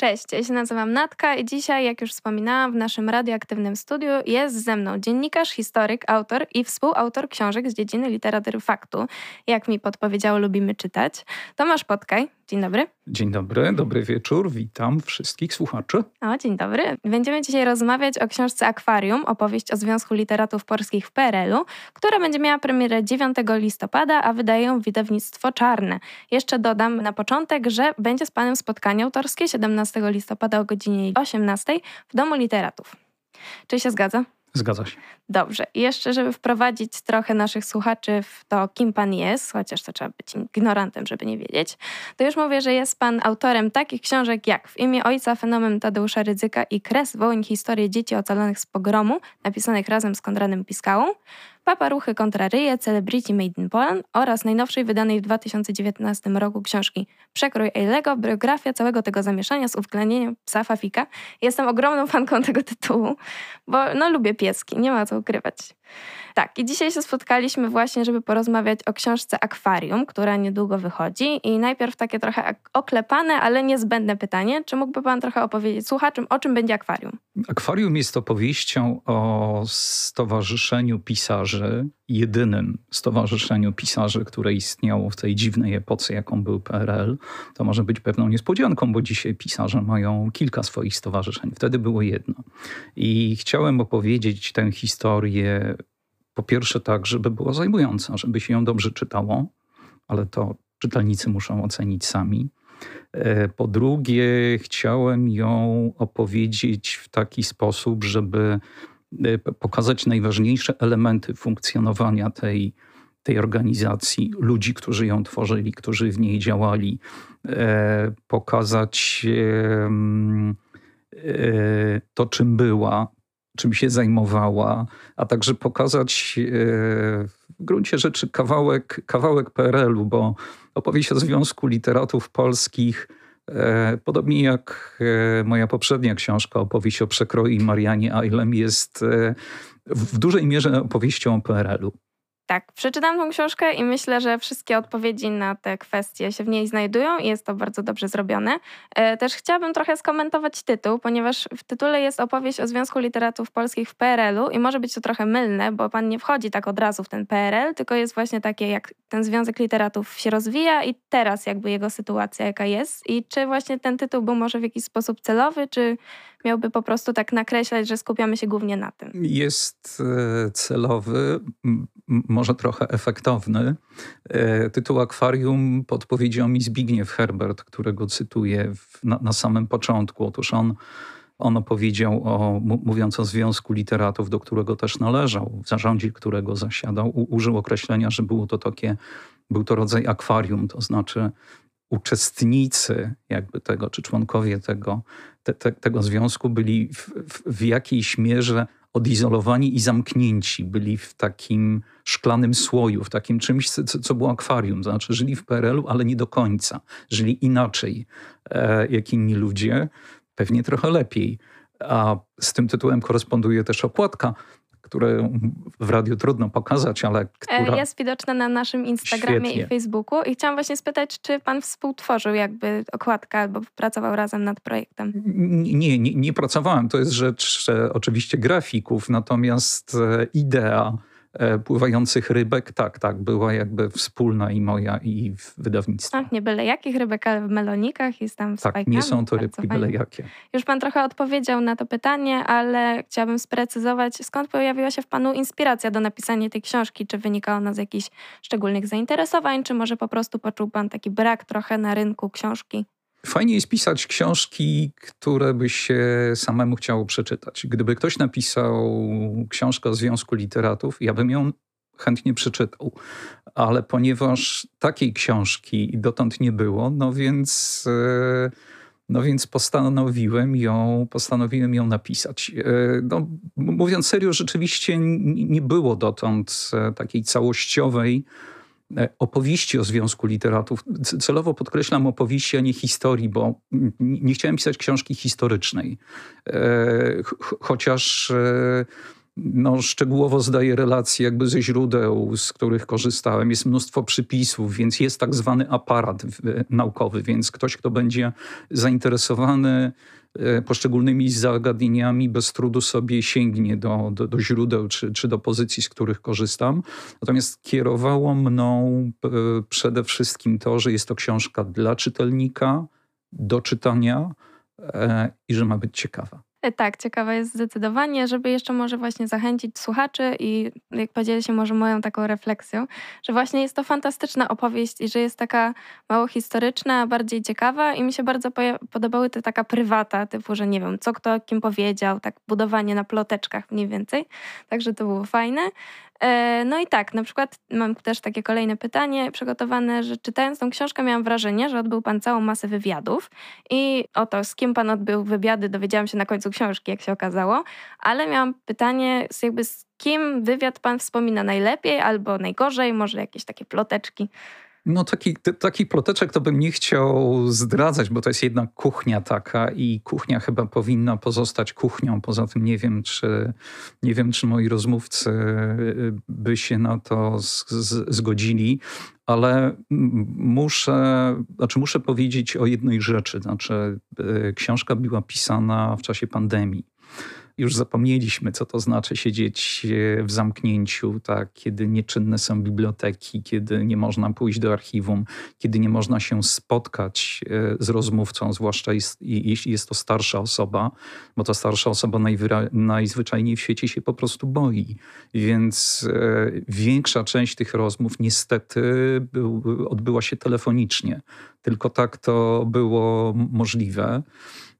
Cześć, ja się nazywam Natka i dzisiaj, jak już wspominałam, w naszym radioaktywnym studiu jest ze mną dziennikarz, historyk, autor i współautor książek z dziedziny literatury faktu. Jak mi podpowiedziało, lubimy czytać. Tomasz Podkaj, dzień dobry. Dzień dobry, dobry wieczór, witam wszystkich słuchaczy. O, dzień dobry. Będziemy dzisiaj rozmawiać o książce Akwarium, opowieść o Związku Literatów Polskich w PRL-u, która będzie miała premierę 9 listopada, a wydaje ją wydawnictwo Czarne. Jeszcze dodam na początek, że będzie z panem spotkanie autorskie 17 15 listopada o godzinie 18 w Domu Literatów. Czy się zgadza? Zgadza się. Dobrze. I jeszcze, żeby wprowadzić trochę naszych słuchaczy w to, kim pan jest, chociaż to trzeba być ignorantem, żeby nie wiedzieć, to już mówię, że jest pan autorem takich książek jak W imię ojca fenomen Tadeusza Rydzyka i Kres wołyń historię dzieci ocalonych z pogromu, napisanych razem z Konradem Piskałą, Paparuchy kontra Ryje, Celebrity Made in Poland oraz najnowszej wydanej w 2019 roku książki Przekrój Eilego, biografia całego tego zamieszania z uwzględnieniem psa Fafika. Jestem ogromną fanką tego tytułu, bo no lubię pieski, nie ma co ukrywać. Tak, i dzisiaj się spotkaliśmy właśnie, żeby porozmawiać o książce Akwarium, która niedługo wychodzi. I najpierw takie trochę oklepane, ale niezbędne pytanie. Czy mógłby Pan trochę opowiedzieć słuchaczom, o czym będzie Akwarium? Akwarium jest opowieścią o Stowarzyszeniu Pisarzy, jedynym stowarzyszeniu pisarzy, które istniało w tej dziwnej epoce, jaką był PRL. To może być pewną niespodzianką, bo dzisiaj pisarze mają kilka swoich stowarzyszeń. Wtedy było jedno. I chciałem opowiedzieć tę historię po pierwsze tak, żeby była zajmująca, żeby się ją dobrze czytało, ale to czytelnicy muszą ocenić sami. E, po drugie, chciałem ją opowiedzieć w taki sposób, żeby pokazać najważniejsze elementy funkcjonowania tej, tej organizacji, ludzi, którzy ją tworzyli, którzy w niej działali, e, pokazać to, czym była, czym się zajmowała, a także pokazać e, w gruncie rzeczy kawałek, kawałek PRL-u, bo opowieść o Związku Literatów Polskich, e, podobnie jak e, moja poprzednia książka, opowieść o przekroju Marianie Eilem, jest w dużej mierze opowieścią o PRL-u. Tak, przeczytam tą książkę i myślę, że wszystkie odpowiedzi na te kwestie się w niej znajdują i jest to bardzo dobrze zrobione. E, też chciałabym trochę skomentować tytuł, ponieważ w tytule jest opowieść o Związku Literatów Polskich w PRL-u i może być to trochę mylne, bo pan nie wchodzi tak od razu w ten PRL, tylko jest właśnie takie, jak ten Związek Literatów się rozwija i teraz jakby jego sytuacja jaka jest. I czy właśnie ten tytuł był może w jakiś sposób celowy, czy miałby po prostu tak nakreślać, że skupiamy się głównie na tym? Jest e, celowy, może trochę efektowny. E, tytuł Akwarium podpowiedział mi Zbigniew Herbert, którego cytuję na, na samym początku. Otóż on on opowiedział o, mówiąc o Związku Literatów, do którego też należał, w zarządzie którego zasiadał, u, użył określenia, że było to takie, był to rodzaj akwarium, to znaczy uczestnicy jakby tego, czy członkowie tego, te, te, tego związku byli w, w, w jakiejś mierze odizolowani i zamknięci. Byli w takim szklanym słoju, w takim czymś, co, co było akwarium. Znaczy żyli w PRL-u, ale nie do końca. Żyli inaczej e, jak inni ludzie, pewnie trochę lepiej. A z tym tytułem koresponduje też okładka które w radiu trudno pokazać, ale która... Jest widoczna na naszym Instagramie Świetnie. i Facebooku. I chciałam właśnie spytać, czy pan współtworzył jakby okładkę albo pracował razem nad projektem? Nie, nie, nie pracowałem. To jest rzecz e, oczywiście grafików, natomiast e, idea E, pływających rybek, tak, tak, była jakby wspólna i moja i w wydawnictwie. Tak, nie byle jakich rybek, ale w melonikach jest tam Tak, nie są to rybki byle jakie. Już pan trochę odpowiedział na to pytanie, ale chciałabym sprecyzować, skąd pojawiła się w panu inspiracja do napisania tej książki? Czy wynika ona z jakichś szczególnych zainteresowań, czy może po prostu poczuł pan taki brak trochę na rynku książki? Fajnie jest pisać książki, które by się samemu chciało przeczytać. Gdyby ktoś napisał książkę o Związku Literatów, ja bym ją chętnie przeczytał. Ale ponieważ takiej książki dotąd nie było, no więc, e, no więc postanowiłem, ją, postanowiłem ją napisać. E, no, mówiąc serio, rzeczywiście nie było dotąd e, takiej całościowej opowieści o Związku Literatów. Celowo podkreślam opowieści, a nie historii, bo nie chciałem pisać książki historycznej. E, chociaż, e, no, szczegółowo zdaję relacje jakby ze źródeł, z których korzystałem. Jest mnóstwo przypisów, więc jest tak zwany aparat naukowy, więc ktoś, kto będzie zainteresowany e, poszczególnymi zagadnieniami, bez trudu sobie sięgnie do, do, do źródeł czy, czy do pozycji, z których korzystam. Natomiast kierowało mną e, przede wszystkim to, że jest to książka dla czytelnika, do czytania e, i że ma być ciekawa. E, tak, ciekawa jest zdecydowanie, żeby jeszcze może właśnie zachęcić słuchaczy i jak podzielę się może moją taką refleksją, że właśnie jest to fantastyczna opowieść i że jest taka mało historyczna, bardziej ciekawa i mi się bardzo podobały te taka prywata, typu, że nie wiem, co kto kim powiedział, tak budowanie na ploteczkach mniej więcej, także to było fajne. E, no i tak, na przykład mam też takie kolejne pytanie przygotowane, że czytając tą książkę miałam wrażenie, że odbył pan całą masę wywiadów i oto z kim pan odbył wywiady dowiedziałam się na końcu książki, jak się okazało, ale miałam pytanie jakby z kim wywiad pan wspomina najlepiej albo najgorzej, może jakieś takie ploteczki. No taki, taki ploteczek to bym nie chciał zdradzać, bo to jest jedna kuchnia taka i kuchnia chyba powinna pozostać kuchnią. Poza tym nie wiem, czy, nie wiem, czy moi rozmówcy y, by się na to z, z, zgodzili, ale muszę, znaczy muszę powiedzieć o jednej rzeczy. Znaczy, y, książka była pisana w czasie pandemii już zapomnieliśmy, co to znaczy siedzieć e, w zamknięciu, tak, kiedy nieczynne są biblioteki, kiedy nie można pójść do archiwum, kiedy nie można się spotkać e, z rozmówcą, zwłaszcza jeśli jest to starsza osoba, bo ta starsza osoba najzwyczajniej w świecie się po prostu boi. Więc e, większa część tych rozmów niestety był, odbyła się telefonicznie. Tylko tak to było możliwe.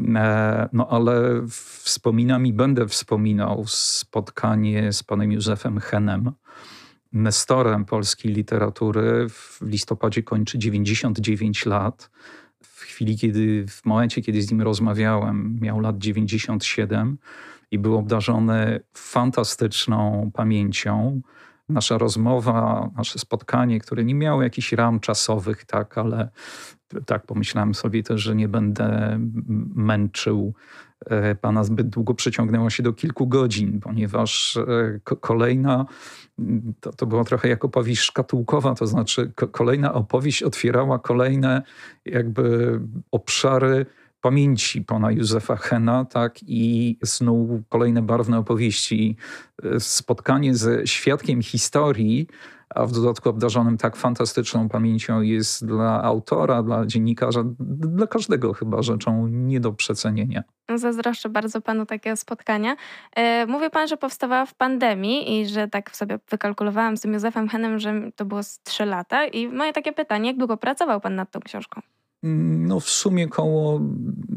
E, no ale wspominam i będę wspominał spotkanie z panem Józefem Henem, nestorem polskiej literatury. W listopadzie kończy 99 lat. W chwili, kiedy, w momencie, kiedy z nim rozmawiałem, miał lat 97 i był obdarzony fantastyczną pamięcią. Nasza rozmowa, nasze spotkanie, które nie miało jakichś ram czasowych, tak, ale tak pomyślałem sobie też, że nie będę męczył e, pana. Zbyt długo, przeciągnęło się do kilku godzin, ponieważ e, kolejna, to, to była trochę jak opowieść szkatułkowa, to znaczy kolejna opowieść otwierała kolejne jakby obszary pamięci pana Józefa Hena, tak, i snuł kolejne barwne opowieści. Spotkanie ze świadkiem historii, a w dodatku obdarzonym tak fantastyczną pamięcią jest dla autora, dla dziennikarza, dla każdego chyba rzeczą nie do przecenienia. Zazdroszczę bardzo panu takiego spotkania. E, mówi pan, że powstawała w pandemii i że tak sobie wykalkulowałam z tym Józefem Henem, że to było z trzy lata. I moje takie pytanie, jak długo pracował pan nad tą książką? No w sumie koło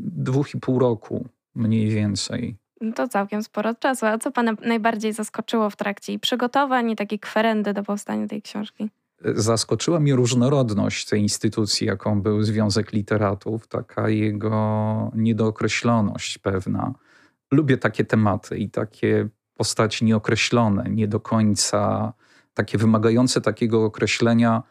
dwóch i pół roku, mniej więcej. No to całkiem sporo czasu. A co Pana najbardziej zaskoczyło w trakcie przygotowań i takiej kwerendy do powstania tej książki? Zaskoczyła mnie różnorodność tej instytucji, jaką był Związek Literatów, taka jego niedookreśloność pewna. Lubię takie tematy i takie postaci nieokreślone, nie do końca takie wymagające takiego określenia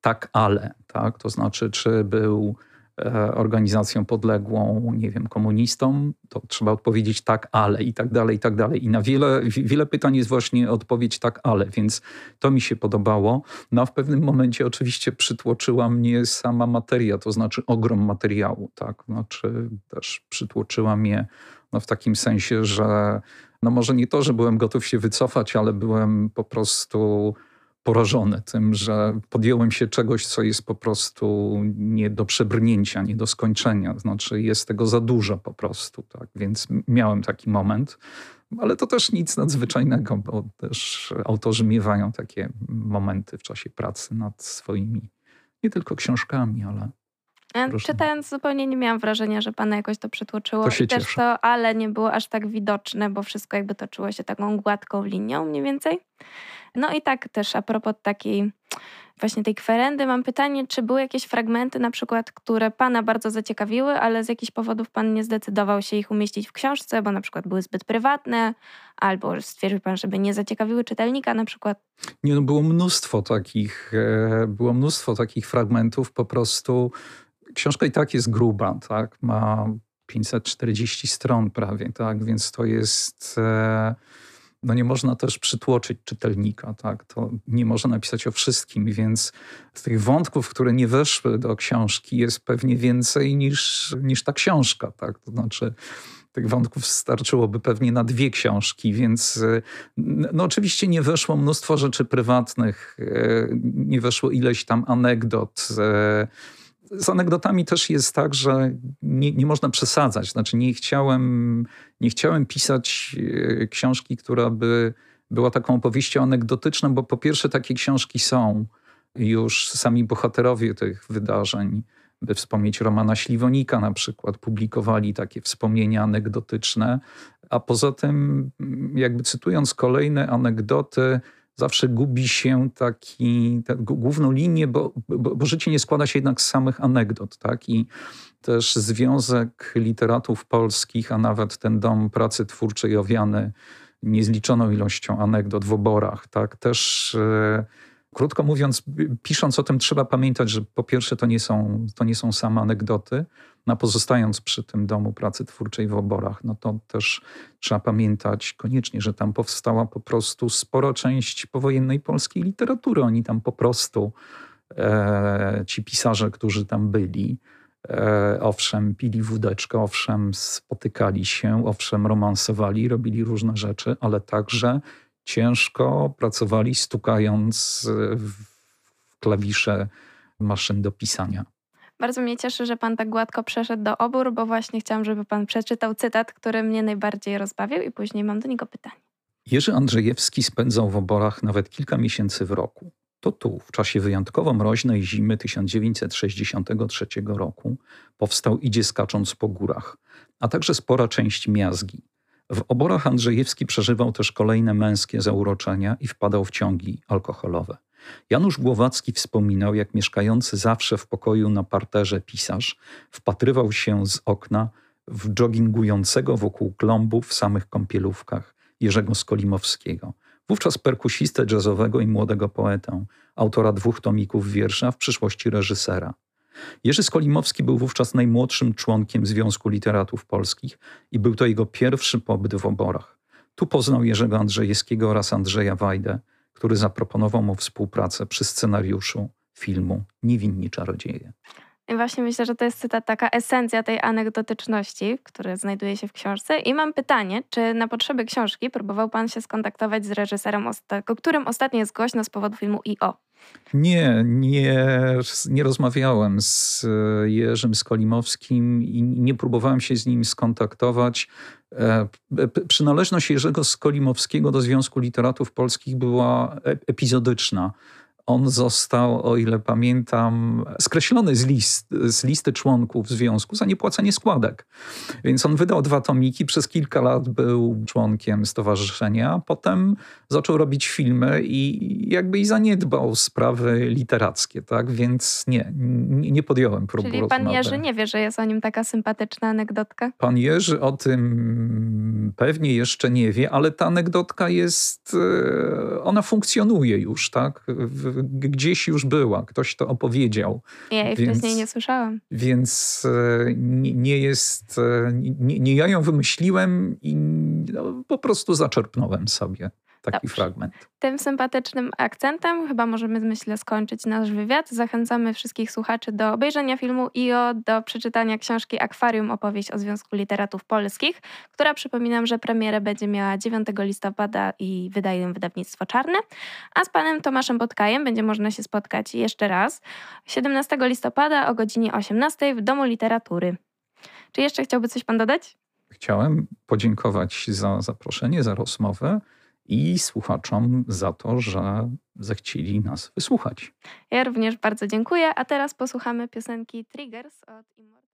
tak, ale. Tak? To znaczy, czy był E, organizacją podległą, nie wiem, komunistom, to trzeba odpowiedzieć tak, ale i tak dalej, i tak dalej. I na wiele, wiele pytań jest właśnie odpowiedź tak, ale, więc to mi się podobało. No a w pewnym momencie oczywiście przytłoczyła mnie sama materia, to znaczy ogrom materiału, tak, znaczy też przytłoczyła mnie no, w takim sensie, że no może nie to, że byłem gotów się wycofać, ale byłem po prostu porażony tym, że podjąłem się czegoś, co jest po prostu nie do przebrnięcia, nie do skończenia. Znaczy jest tego za dużo po prostu. Tak? Więc miałem taki moment. Ale to też nic nadzwyczajnego, bo też autorzy miewają takie momenty w czasie pracy nad swoimi nie tylko książkami, ale Czytając zupełnie nie miałam wrażenia, że pana jakoś to przytłoczyło. To się I też cieszę. to ale nie było aż tak widoczne, bo wszystko jakby toczyło się taką gładką linią mniej więcej. No i tak też a propos takiej właśnie tej kwerendy mam pytanie, czy były jakieś fragmenty na przykład, które pana bardzo zaciekawiły, ale z jakichś powodów pan nie zdecydował się ich umieścić w książce, bo na przykład były zbyt prywatne, albo stwierdził pan, żeby nie zaciekawiły czytelnika na przykład? Nie, no było mnóstwo takich, e, było mnóstwo takich fragmentów po prostu. Książka i tak jest gruba, tak? Ma 540 stron prawie, tak? Więc to jest... E, no nie można też przytłoczyć czytelnika, tak? To nie można napisać o wszystkim, więc tych wątków, które nie weszły do książki jest pewnie więcej niż, niż ta książka, tak? To znaczy tych wątków starczyłoby pewnie na dwie książki, więc no oczywiście nie weszło mnóstwo rzeczy prywatnych, e, nie weszło ileś tam anegdot, e, z anegdotami też jest tak, że nie, nie można przesadzać. Znaczy nie chciałem, nie chciałem pisać e, książki, która by była taką opowieścią anegdotyczną, bo po pierwsze takie książki są już sami bohaterowie tych wydarzeń, by wspomnieć Romana Śliwonika na przykład, publikowali takie wspomnienia anegdotyczne, a poza tym jakby cytując kolejne anegdoty, zawsze gubi się taki, główną linię, bo, bo, bo, życie nie składa się jednak z samych anegdot. Tak? I też Związek Literatów Polskich, a nawet ten Dom Pracy Twórczej owiany niezliczoną ilością anegdot w oborach, tak? też... E, krótko mówiąc, pisząc o tym, trzeba pamiętać, że po pierwsze to nie są, to nie są same anegdoty, no pozostając przy tym domu pracy twórczej w oborach, no to też trzeba pamiętać koniecznie, że tam powstała po prostu spora część powojennej polskiej literatury. Oni tam po prostu, e, ci pisarze, którzy tam byli, e, owszem, pili wódeczkę, owszem, spotykali się, owszem, romansowali, robili różne rzeczy, ale także ciężko pracowali, stukając w klawisze maszyn do pisania. Bardzo mnie cieszy, że pan tak gładko przeszedł do obór, bo właśnie chciałam, żeby pan przeczytał cytat, który mnie najbardziej rozbawił i później mam do niego pytanie. Jerzy Andrzejewski spędzał w oborach nawet kilka miesięcy w roku. To tu, w czasie wyjątkowo mroźnej zimy 1963 roku, powstał Idzie skacząc po górach, a także spora część miazgi. W oborach Andrzejewski przeżywał też kolejne męskie zauroczenia i wpadał w ciągi alkoholowe. Janusz Głowacki wspominał, jak mieszkający zawsze w pokoju na parterze pisarz wpatrywał się z okna w joggingującego wokół klombu w samych kąpielówkach Jerzego Skolimowskiego, wówczas perkusistę jazzowego i młodego poetę, autora dwóch tomików wiersza, w przyszłości reżysera. Jerzy Skolimowski był wówczas najmłodszym członkiem Związku Literatów Polskich i był to jego pierwszy pobyt w oborach. Tu poznał Jerzego Andrzejewskiego oraz Andrzeja Wajdę, który zaproponował mu współpracę przy scenariuszu filmu Niewinni Czarodzieje. I właśnie myślę, że to jest ta taka esencja tej anegdotyczności, która znajduje się w książce. I mam pytanie, czy na potrzeby książki próbował pan się skontaktować z reżyserem, o którym ostatnio jest głośno z powodu filmu I.O.? Nie, nie, nie rozmawiałem z Jerzym Skolimowskim i nie próbowałem się z nim skontaktować. E, przynależność Jerzego Skolimowskiego do Związku Literatów Polskich była e, epizodyczna on został, o ile pamiętam, skreślony z, list, z listy członków związku za niepłacenie składek. Więc on wydał dwa tomiki, przez kilka lat był członkiem stowarzyszenia, potem zaczął robić filmy i jakby i zaniedbał sprawy literackie, tak? Więc nie, nie podjąłem próby Czyli pan. Jerzy nie wie, że jest o nim taka sympatyczna anegdotka? Pan Jerzy o tym pewnie jeszcze nie wie, ale ta anegdotka jest, e, ona funkcjonuje już, tak? Gdzieś już była, ktoś to opowiedział. Ja jej więc, wcześniej nie słyszałam. Więc e, nie, nie jest, e, nie, nie, ja ją wymyśliłem i no, po prostu zaczerpnąłem sobie taki Dobrze. fragment. Tym sympatycznym akcentem chyba możemy, myślę, skończyć nasz wywiad. Zachęcamy wszystkich słuchaczy do obejrzenia filmu i o, do przeczytania książki Akwarium, opowieść o Związku Literatów Polskich, która przypominam, że premierę będzie miała 9 listopada i wydaje ją wydawnictwo Czarne. A z panem Tomaszem Bodkajem będzie można się spotkać jeszcze raz 17 listopada o godzinie 18 w Domu Literatury. Czy jeszcze chciałby coś pan dodać? Chciałem podziękować za zaproszenie, za rozmowę i słuchaczom za to, że zechcieli nas wysłuchać. Ja również bardzo dziękuję, a teraz posłuchamy piosenki Triggers od Immortal.